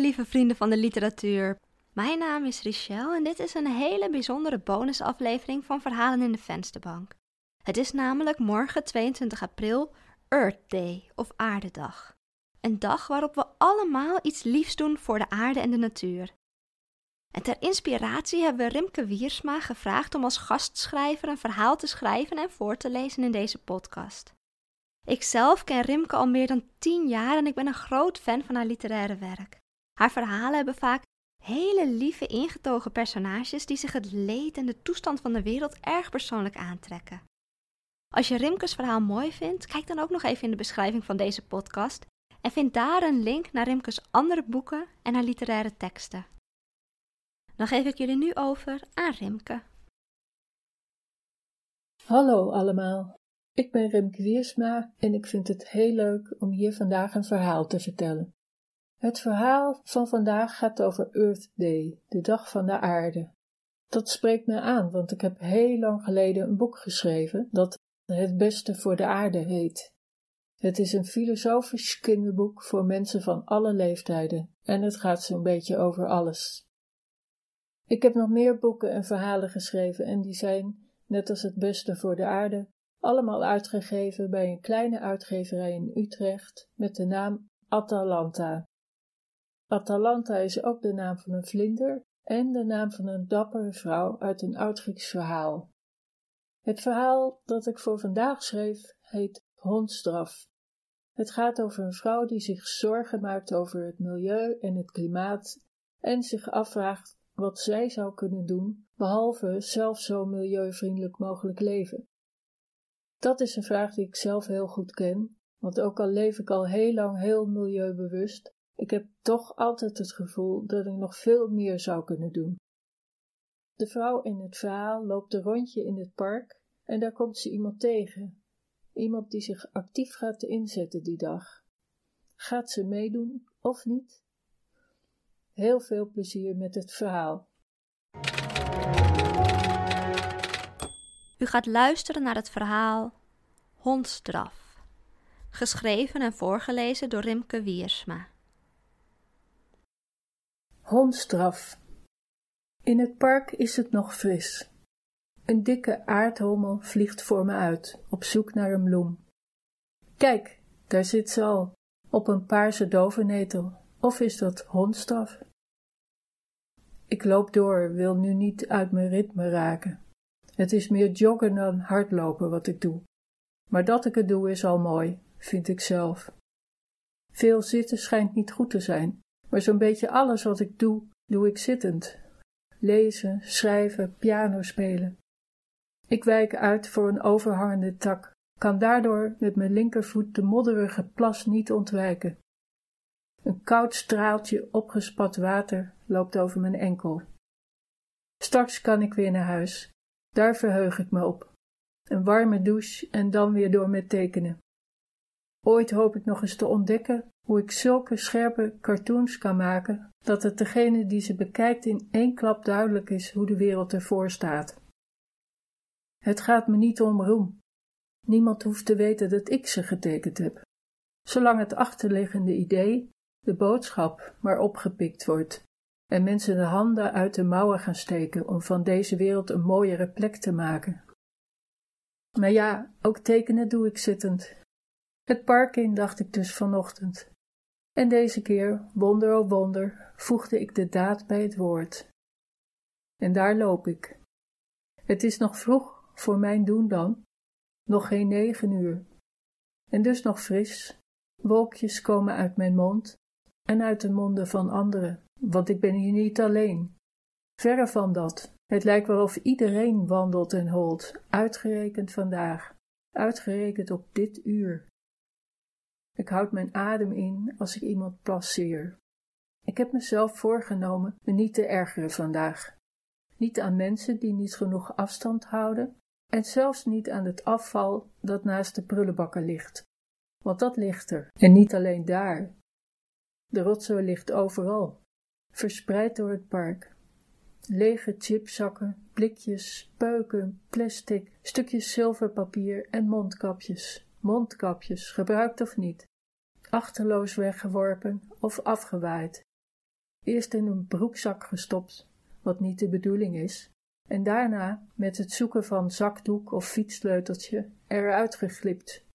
lieve vrienden van de literatuur. Mijn naam is Richelle en dit is een hele bijzondere bonusaflevering van Verhalen in de Vensterbank. Het is namelijk morgen 22 april Earth Day of Aardedag. Een dag waarop we allemaal iets liefs doen voor de aarde en de natuur. En ter inspiratie hebben we Rimke Wiersma gevraagd om als gastschrijver een verhaal te schrijven en voor te lezen in deze podcast. Ikzelf ken Rimke al meer dan tien jaar en ik ben een groot fan van haar literaire werk. Haar verhalen hebben vaak hele lieve, ingetogen personages die zich het leed en de toestand van de wereld erg persoonlijk aantrekken. Als je Rimkes verhaal mooi vindt, kijk dan ook nog even in de beschrijving van deze podcast en vind daar een link naar Rimkes andere boeken en haar literaire teksten. Dan geef ik jullie nu over aan Rimke. Hallo allemaal, ik ben Rimke Wiersma en ik vind het heel leuk om hier vandaag een verhaal te vertellen. Het verhaal van vandaag gaat over Earth Day, de dag van de aarde. Dat spreekt me aan, want ik heb heel lang geleden een boek geschreven dat Het Beste voor de Aarde heet. Het is een filosofisch kinderboek voor mensen van alle leeftijden en het gaat zo'n beetje over alles. Ik heb nog meer boeken en verhalen geschreven en die zijn, net als Het Beste voor de Aarde, allemaal uitgegeven bij een kleine uitgeverij in Utrecht met de naam Atalanta. Atalanta is ook de naam van een vlinder en de naam van een dappere vrouw uit een oud-Grieks verhaal. Het verhaal dat ik voor vandaag schreef heet Hondstraf. Het gaat over een vrouw die zich zorgen maakt over het milieu en het klimaat en zich afvraagt wat zij zou kunnen doen, behalve zelf zo milieuvriendelijk mogelijk leven. Dat is een vraag die ik zelf heel goed ken, want ook al leef ik al heel lang heel milieubewust, ik heb toch altijd het gevoel dat ik nog veel meer zou kunnen doen. De vrouw in het verhaal loopt een rondje in het park en daar komt ze iemand tegen. Iemand die zich actief gaat inzetten die dag. Gaat ze meedoen of niet? Heel veel plezier met het verhaal. U gaat luisteren naar het verhaal Hondstraf, geschreven en voorgelezen door Rimke Wiersma. Hondstraf. In het park is het nog fris. Een dikke aardhommel vliegt voor me uit, op zoek naar een bloem. Kijk, daar zit ze al, op een paarse dovenetel. Of is dat hondstraf? Ik loop door, wil nu niet uit mijn ritme raken. Het is meer joggen dan hardlopen wat ik doe. Maar dat ik het doe is al mooi, vind ik zelf. Veel zitten schijnt niet goed te zijn, maar zo'n beetje alles wat ik doe, doe ik zittend. Lezen, schrijven, piano spelen. Ik wijk uit voor een overhangende tak, kan daardoor met mijn linkervoet de modderige plas niet ontwijken. Een koud straaltje opgespat water loopt over mijn enkel. Straks kan ik weer naar huis. Daar verheug ik me op. Een warme douche en dan weer door met tekenen. Ooit hoop ik nog eens te ontdekken hoe ik zulke scherpe cartoons kan maken, dat het degene die ze bekijkt in één klap duidelijk is hoe de wereld ervoor staat. Het gaat me niet om roem. Niemand hoeft te weten dat ik ze getekend heb. Zolang het achterliggende idee, de boodschap, maar opgepikt wordt en mensen de handen uit de mouwen gaan steken om van deze wereld een mooiere plek te maken. Maar ja, ook tekenen doe ik zittend. Het park in, dacht ik dus vanochtend. En deze keer, wonder op wonder, voegde ik de daad bij het woord. En daar loop ik. Het is nog vroeg voor mijn doen dan, nog geen negen uur. En dus nog fris, wolkjes komen uit mijn mond en uit de monden van anderen, want ik ben hier niet alleen. Verre van dat, het lijkt wel of iedereen wandelt en holt, uitgerekend vandaag, uitgerekend op dit uur. Ik houd mijn adem in als ik iemand passeer. Ik heb mezelf voorgenomen me niet te ergeren vandaag. Niet aan mensen die niet genoeg afstand houden en zelfs niet aan het afval dat naast de prullenbakken ligt. Want dat ligt er, en niet alleen daar. De rotzooi ligt overal, verspreid door het park. Lege chipzakken, blikjes, peuken, plastic, stukjes zilverpapier en mondkapjes mondkapjes, gebruikt of niet, achterloos weggeworpen of afgewaaid. Eerst in een broekzak gestopt, wat niet de bedoeling is, en daarna met het zoeken van zakdoek of fietssleuteltje eruit geglipt,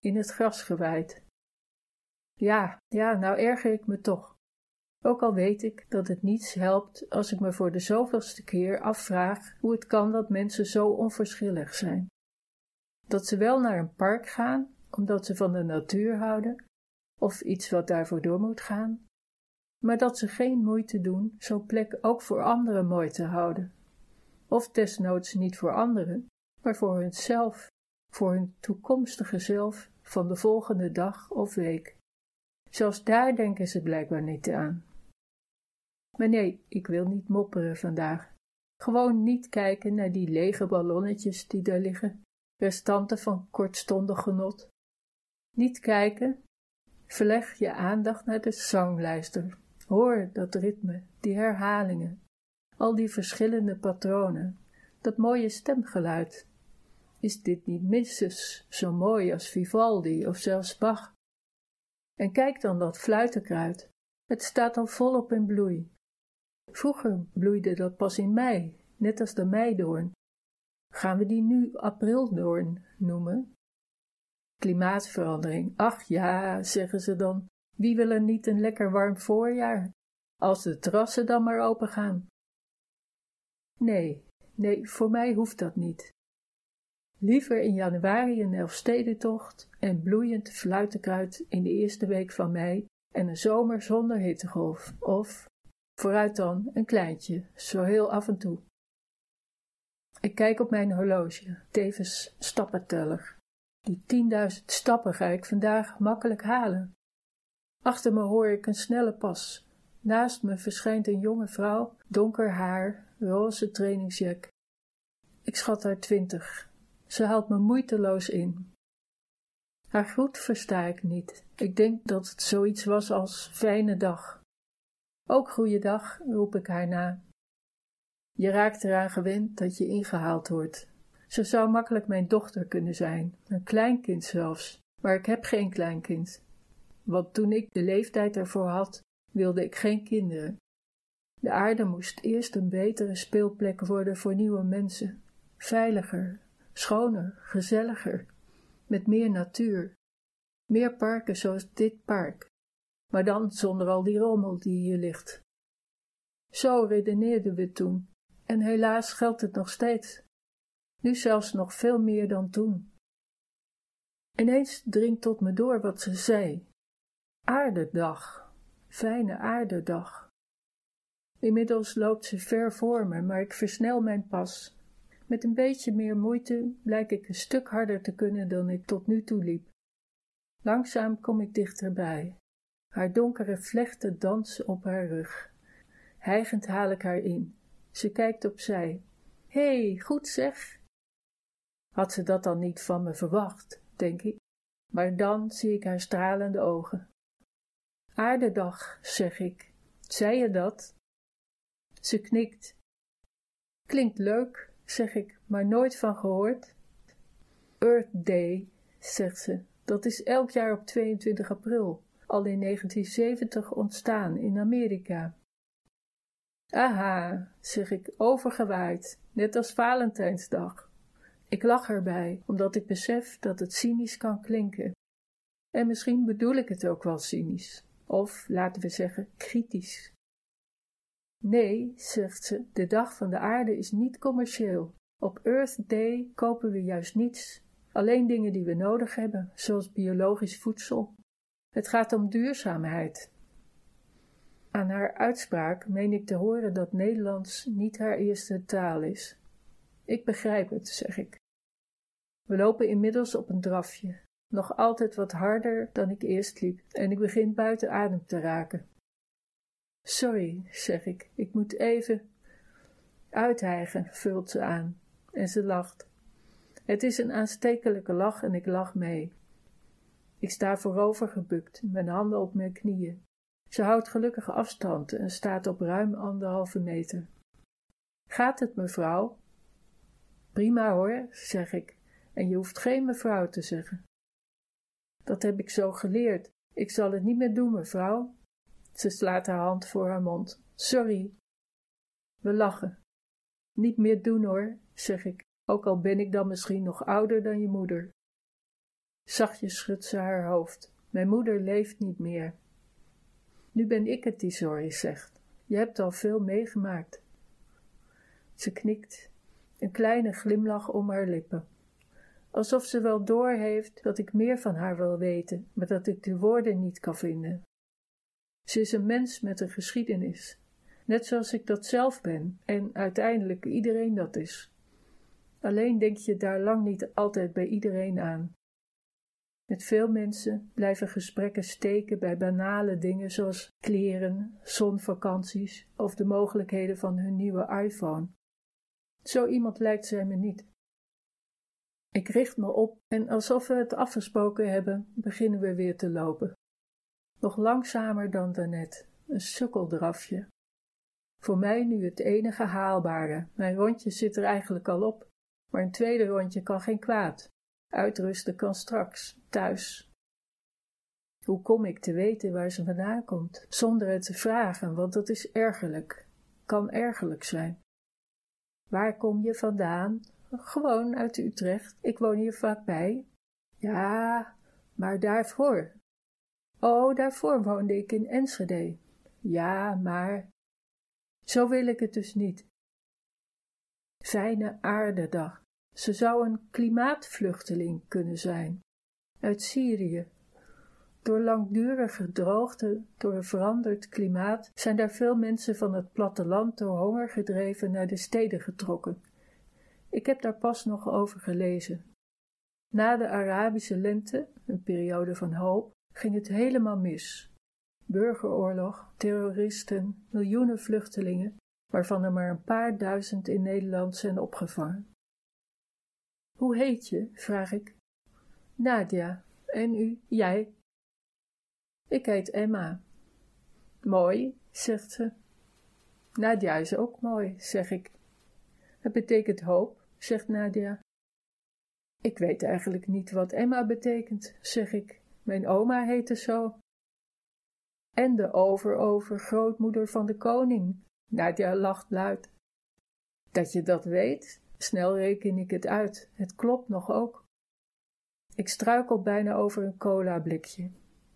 in het gras gewaaid. Ja, ja, nou erger ik me toch. Ook al weet ik dat het niets helpt als ik me voor de zoveelste keer afvraag hoe het kan dat mensen zo onverschillig zijn. Dat ze wel naar een park gaan omdat ze van de natuur houden, of iets wat daarvoor door moet gaan, maar dat ze geen moeite doen zo'n plek ook voor anderen mooi te houden. Of desnoods niet voor anderen, maar voor hunzelf, voor hun toekomstige zelf van de volgende dag of week. Zelfs daar denken ze blijkbaar niet aan. Maar nee, ik wil niet mopperen vandaag. Gewoon niet kijken naar die lege ballonnetjes die daar liggen, restanten van kortstondig genot. Niet kijken, verleg je aandacht naar de zanglijster. Hoor dat ritme, die herhalingen, al die verschillende patronen, dat mooie stemgeluid. Is dit niet minstens zo mooi als Vivaldi of zelfs Bach? En kijk dan dat fluitenkruid, het staat al volop in bloei. Vroeger bloeide dat pas in mei, net als de meidoorn. Gaan we die nu aprildoorn noemen? Klimaatverandering. Ach ja, zeggen ze dan. Wie wil er niet een lekker warm voorjaar? Als de terrassen dan maar open gaan. Nee, nee, voor mij hoeft dat niet. Liever in januari een Elfstedentocht en bloeiend fluitenkruid in de eerste week van mei en een zomer zonder hittegolf, of, vooruit dan, een kleintje, zo heel af en toe. Ik kijk op mijn horloge, tevens stappenteller. Die tienduizend stappen ga ik vandaag makkelijk halen. Achter me hoor ik een snelle pas. Naast me verschijnt een jonge vrouw, donker haar, roze trainingsjack. Ik schat haar twintig. Ze haalt me moeiteloos in. Haar groet versta ik niet. Ik denk dat het zoiets was als fijne dag. Ook goeiedag, roep ik haar na. Je raakt eraan gewend dat je ingehaald wordt. Ze zou makkelijk mijn dochter kunnen zijn, een kleinkind zelfs, maar ik heb geen kleinkind. Want toen ik de leeftijd ervoor had, wilde ik geen kinderen. De aarde moest eerst een betere speelplek worden voor nieuwe mensen, veiliger, schoner, gezelliger, met meer natuur, meer parken zoals dit park, maar dan zonder al die rommel die hier ligt. Zo redeneerden we toen, en helaas geldt het nog steeds nu zelfs nog veel meer dan toen. Ineens dringt tot me door wat ze zei. Aardedag, fijne aardedag. Inmiddels loopt ze ver voor me, maar ik versnel mijn pas. Met een beetje meer moeite blijk ik een stuk harder te kunnen dan ik tot nu toe liep. Langzaam kom ik dichterbij. Haar donkere vlechten dansen op haar rug. Hijgend haal ik haar in. Ze kijkt opzij. Hé, hey, goed zeg, had ze dat dan niet van me verwacht, denk ik, maar dan zie ik haar stralende ogen. Aardedag, zeg ik. Zei je dat? Ze knikt. Klinkt leuk, zeg ik, maar nooit van gehoord. Earth Day, zegt ze, dat is elk jaar op 22 april, al in 1970 ontstaan in Amerika. Aha, zeg ik, overgewaaid, net als Valentijnsdag. Ik lach erbij, omdat ik besef dat het cynisch kan klinken. En misschien bedoel ik het ook wel cynisch, of laten we zeggen kritisch. Nee, zegt ze, de dag van de aarde is niet commercieel. Op Earth Day kopen we juist niets, alleen dingen die we nodig hebben, zoals biologisch voedsel. Het gaat om duurzaamheid. Aan haar uitspraak meen ik te horen dat Nederlands niet haar eerste taal is. Ik begrijp het, zeg ik. We lopen inmiddels op een drafje, nog altijd wat harder dan ik eerst liep, en ik begin buiten adem te raken. Sorry, zeg ik, ik moet even uithijgen, vult ze aan, en ze lacht. Het is een aanstekelijke lach en ik lach mee. Ik sta voorover gebukt, mijn handen op mijn knieën. Ze houdt gelukkig afstand en staat op ruim anderhalve meter. Gaat het, mevrouw? Prima hoor, zeg ik, en je hoeft geen mevrouw te zeggen. Dat heb ik zo geleerd. Ik zal het niet meer doen, mevrouw. Ze slaat haar hand voor haar mond. Sorry. We lachen. Niet meer doen hoor, zeg ik, ook al ben ik dan misschien nog ouder dan je moeder. Zachtjes schudt ze haar hoofd. Mijn moeder leeft niet meer. Nu ben ik het die sorry zegt. Je hebt al veel meegemaakt. Ze knikt, een kleine glimlach om haar lippen. Alsof ze wel doorheeft dat ik meer van haar wil weten, maar dat ik de woorden niet kan vinden. Ze is een mens met een geschiedenis, net zoals ik dat zelf ben en uiteindelijk iedereen dat is. Alleen denk je daar lang niet altijd bij iedereen aan. Met veel mensen blijven gesprekken steken bij banale dingen zoals kleren, zonvakanties of de mogelijkheden van hun nieuwe iPhone. Zo iemand lijkt zij me niet. Ik richt me op en alsof we het afgesproken hebben, beginnen we weer te lopen. Nog langzamer dan daarnet, een sukkeldrafje. Voor mij nu het enige haalbare. Mijn rondje zit er eigenlijk al op, maar een tweede rondje kan geen kwaad. Uitrusten kan straks, thuis. Hoe kom ik te weten waar ze vandaan komt, zonder het te vragen, want dat is ergerlijk, kan ergerlijk zijn. Waar kom je vandaan? Gewoon uit Utrecht. Ik woon hier vlakbij. Ja, maar daarvoor. Oh, daarvoor woonde ik in Enschede. Ja, maar. Zo wil ik het dus niet. Fijne aardedag. Ze zou een klimaatvluchteling kunnen zijn. Uit Syrië. Door langdurige droogte, door een veranderd klimaat, zijn daar veel mensen van het platteland door honger gedreven naar de steden getrokken. Ik heb daar pas nog over gelezen. Na de Arabische lente, een periode van hoop, ging het helemaal mis. Burgeroorlog, terroristen, miljoenen vluchtelingen, waarvan er maar een paar duizend in Nederland zijn opgevangen. Hoe heet je? vraag ik. Nadia. En u? Jij? Ik heet Emma. Mooi, zegt ze. Nadia is ook mooi, zeg ik. Het betekent hoop, zegt Nadia. Ik weet eigenlijk niet wat Emma betekent, zeg ik. Mijn oma heette zo. En de overovergrootmoeder van de koning. Nadia lacht luid. Dat je dat weet, snel reken ik het uit. Het klopt nog ook. Ik struikel bijna over een cola-blikje.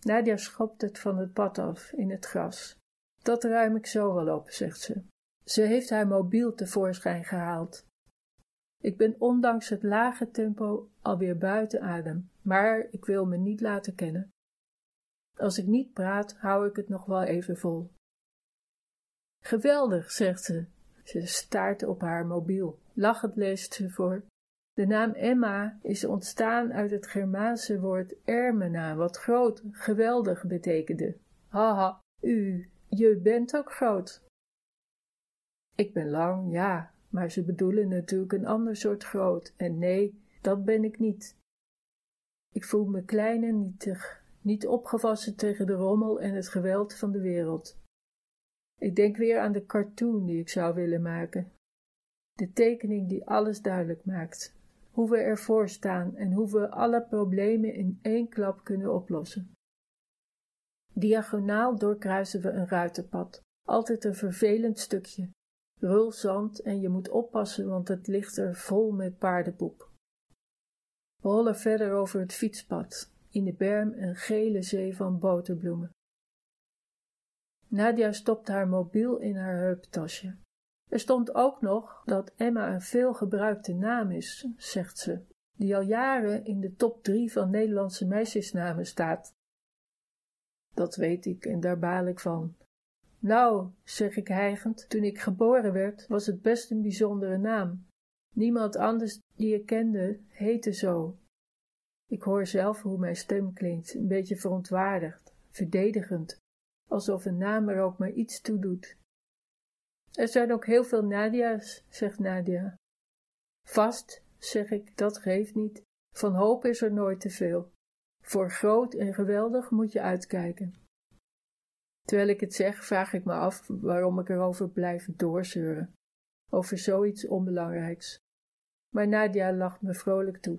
Nadia schopt het van het pad af in het gras. Dat ruim ik zo wel op, zegt ze. Ze heeft haar mobiel tevoorschijn gehaald. Ik ben ondanks het lage tempo alweer buiten adem, maar ik wil me niet laten kennen. Als ik niet praat, hou ik het nog wel even vol. Geweldig, zegt ze. Ze staart op haar mobiel. Lachend leest ze voor. De naam Emma is ontstaan uit het Germaanse woord ermena, wat groot, geweldig betekende. Haha, u, je bent ook groot. Ik ben lang, ja, maar ze bedoelen natuurlijk een ander soort groot, en nee, dat ben ik niet. Ik voel me klein en nietig, niet opgewassen tegen de rommel en het geweld van de wereld. Ik denk weer aan de cartoon die ik zou willen maken. De tekening die alles duidelijk maakt, hoe we ervoor staan en hoe we alle problemen in één klap kunnen oplossen. Diagonaal doorkruisen we een ruitenpad, altijd een vervelend stukje, rulzand en je moet oppassen, want het ligt er vol met paardenpoep. We rollen verder over het fietspad, in de berm een gele zee van boterbloemen. Nadia stopt haar mobiel in haar heuptasje. Er stond ook nog dat Emma een veelgebruikte naam is, zegt ze, die al jaren in de top drie van Nederlandse meisjesnamen staat. Dat weet ik en daar baal ik van. Nou, zeg ik hijgend, toen ik geboren werd, was het best een bijzondere naam. Niemand anders die ik kende heette zo. Ik hoor zelf hoe mijn stem klinkt, een beetje verontwaardigd, verdedigend, alsof een naam er ook maar iets toe doet. Er zijn ook heel veel Nadia's, zegt Nadia. Vast, zeg ik, dat geeft niet. Van hoop is er nooit te veel. Voor groot en geweldig moet je uitkijken. Terwijl ik het zeg, vraag ik me af waarom ik erover blijf doorzeuren. Over zoiets onbelangrijks. Maar Nadia lacht me vrolijk toe.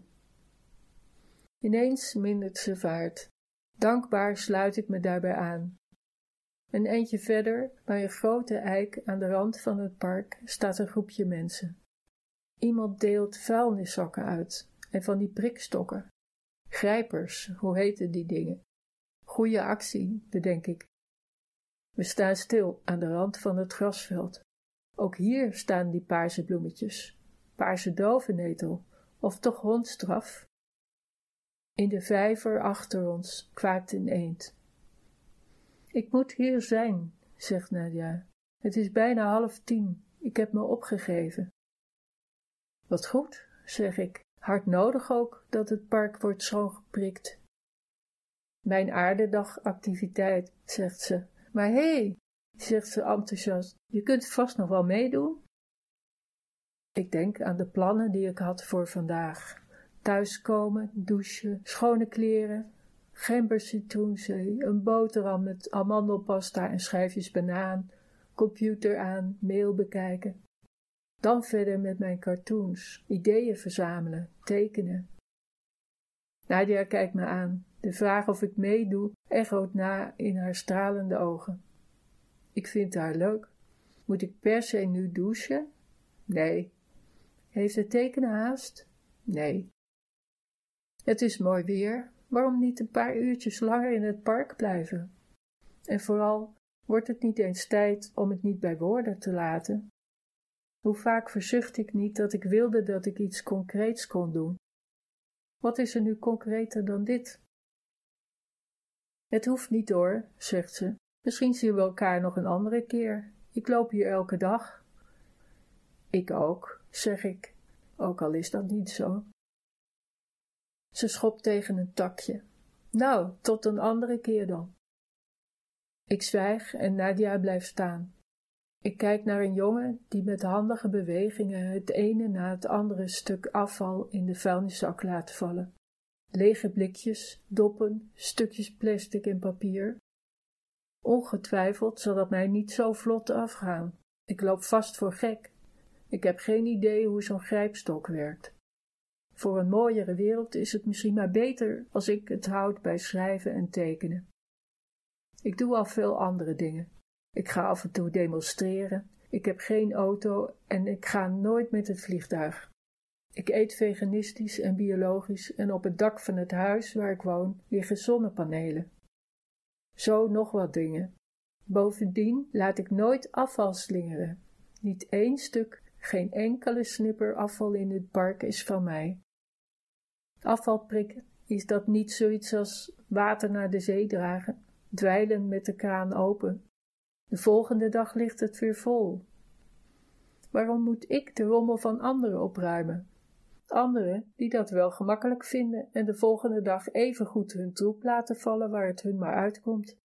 Ineens mindert ze vaart. Dankbaar sluit ik me daarbij aan. Een eindje verder, bij een grote eik aan de rand van het park, staat een groepje mensen. Iemand deelt vuilniszakken uit en van die prikstokken. Grijpers, hoe heten die dingen? Goeie actie, bedenk ik. We staan stil aan de rand van het grasveld. Ook hier staan die paarse bloemetjes. Paarse dovennetel, of toch hondstraf? In de vijver achter ons kwaakt een eend. Ik moet hier zijn, zegt Nadia. Het is bijna half tien. Ik heb me opgegeven. Wat goed, zeg ik. Hard nodig ook dat het park wordt schoongeprikt. Mijn aardedagactiviteit, zegt ze. Maar hé, hey, zegt ze enthousiast, je kunt vast nog wel meedoen. Ik denk aan de plannen die ik had voor vandaag. Thuiskomen, douchen, schone kleren, gembercitroenzee, een boterham met amandelpasta en schijfjes banaan, computer aan, mail bekijken. Dan verder met mijn cartoons, ideeën verzamelen, tekenen. Nadia kijkt me aan. De vraag of ik meedoe echoot na in haar stralende ogen. Ik vind haar leuk. Moet ik per se nu douchen? Nee. Heeft het tekenen haast? Nee. Het is mooi weer. Waarom niet een paar uurtjes langer in het park blijven? En vooral, wordt het niet eens tijd om het niet bij woorden te laten? Hoe vaak verzucht ik niet dat ik wilde dat ik iets concreets kon doen? Wat is er nu concreter dan dit? Het hoeft niet hoor, zegt ze. Misschien zien we elkaar nog een andere keer. Ik loop hier elke dag. Ik ook, zeg ik, ook al is dat niet zo. Ze schopt tegen een takje. Nou, tot een andere keer dan. Ik zwijg en Nadia blijft staan. Ik kijk naar een jongen die met handige bewegingen het ene na het andere stuk afval in de vuilniszak laat vallen. Lege blikjes, doppen, stukjes plastic en papier. Ongetwijfeld zal dat mij niet zo vlot afgaan. Ik loop vast voor gek. Ik heb geen idee hoe zo'n grijpstok werkt. Voor een mooiere wereld is het misschien maar beter als ik het houd bij schrijven en tekenen. Ik doe al veel andere dingen. Ik ga af en toe demonstreren. Ik heb geen auto en ik ga nooit met het vliegtuig. Ik eet veganistisch en biologisch en op het dak van het huis waar ik woon liggen zonnepanelen. Zo nog wat dingen. Bovendien laat ik nooit afval slingeren. Niet één stuk, geen enkele snipper afval in het park is van mij. Afval prikken, is dat niet zoiets als water naar de zee dragen, dweilen met de kraan open de volgende dag ligt het weer vol. Waarom moet ik de rommel van anderen opruimen? Anderen die dat wel gemakkelijk vinden en de volgende dag even goed hun troep laten vallen waar het hun maar uitkomt.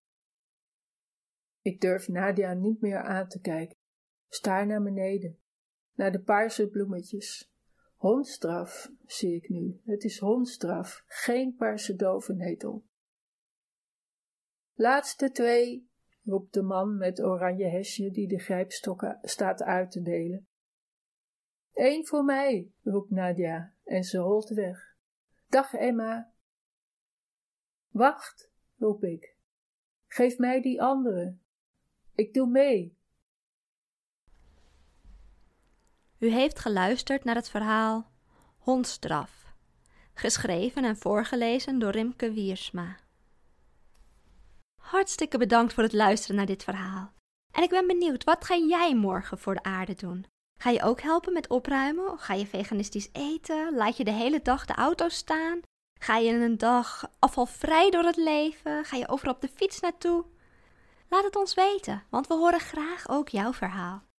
Ik durf Nadia niet meer aan te kijken. Staar naar beneden, naar de paarse bloemetjes. Hondstraf, zie ik nu. Het is hondstraf, geen paarse dovennetel. Laatste twee, roept de man met oranje hesje die de grijpstokken staat uit te delen. Eén voor mij, roept Nadia en ze rolt weg. Dag Emma. Wacht, roep ik. Geef mij die andere. Ik doe mee. U heeft geluisterd naar het verhaal Hondstraf, geschreven en voorgelezen door Rimke Wiersma. Hartstikke bedankt voor het luisteren naar dit verhaal. En ik ben benieuwd, wat ga jij morgen voor de aarde doen? Ga je ook helpen met opruimen? Ga je veganistisch eten? Laat je de hele dag de auto staan? Ga je een dag afvalvrij door het leven? Ga je overal op de fiets naartoe? Laat het ons weten, want we horen graag ook jouw verhaal.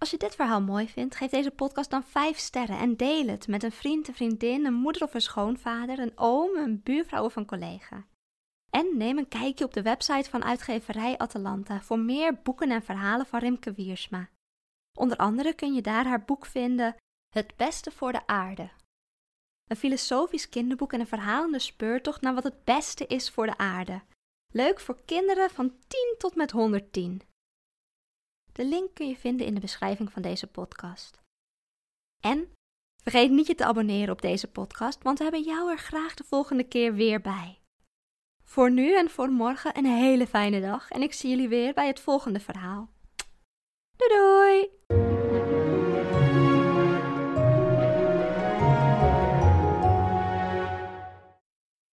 Als je dit verhaal mooi vindt, geef deze podcast dan 5 sterren en deel het met een vriend, een vriendin, een moeder of een schoonvader, een oom, een buurvrouw of een collega. En neem een kijkje op de website van uitgeverij Atalanta voor meer boeken en verhalen van Rimke Wiersma. Onder andere kun je daar haar boek vinden Het Beste voor de Aarde. Een filosofisch kinderboek en een verhalende speurtocht naar wat het beste is voor de aarde. Leuk voor kinderen van 10 tot met 110. De link kun je vinden in de beschrijving van deze podcast. En vergeet niet je te abonneren op deze podcast, want we hebben jou er graag de volgende keer weer bij. Voor nu en voor morgen een hele fijne dag en ik zie jullie weer bij het volgende verhaal. Doei doei!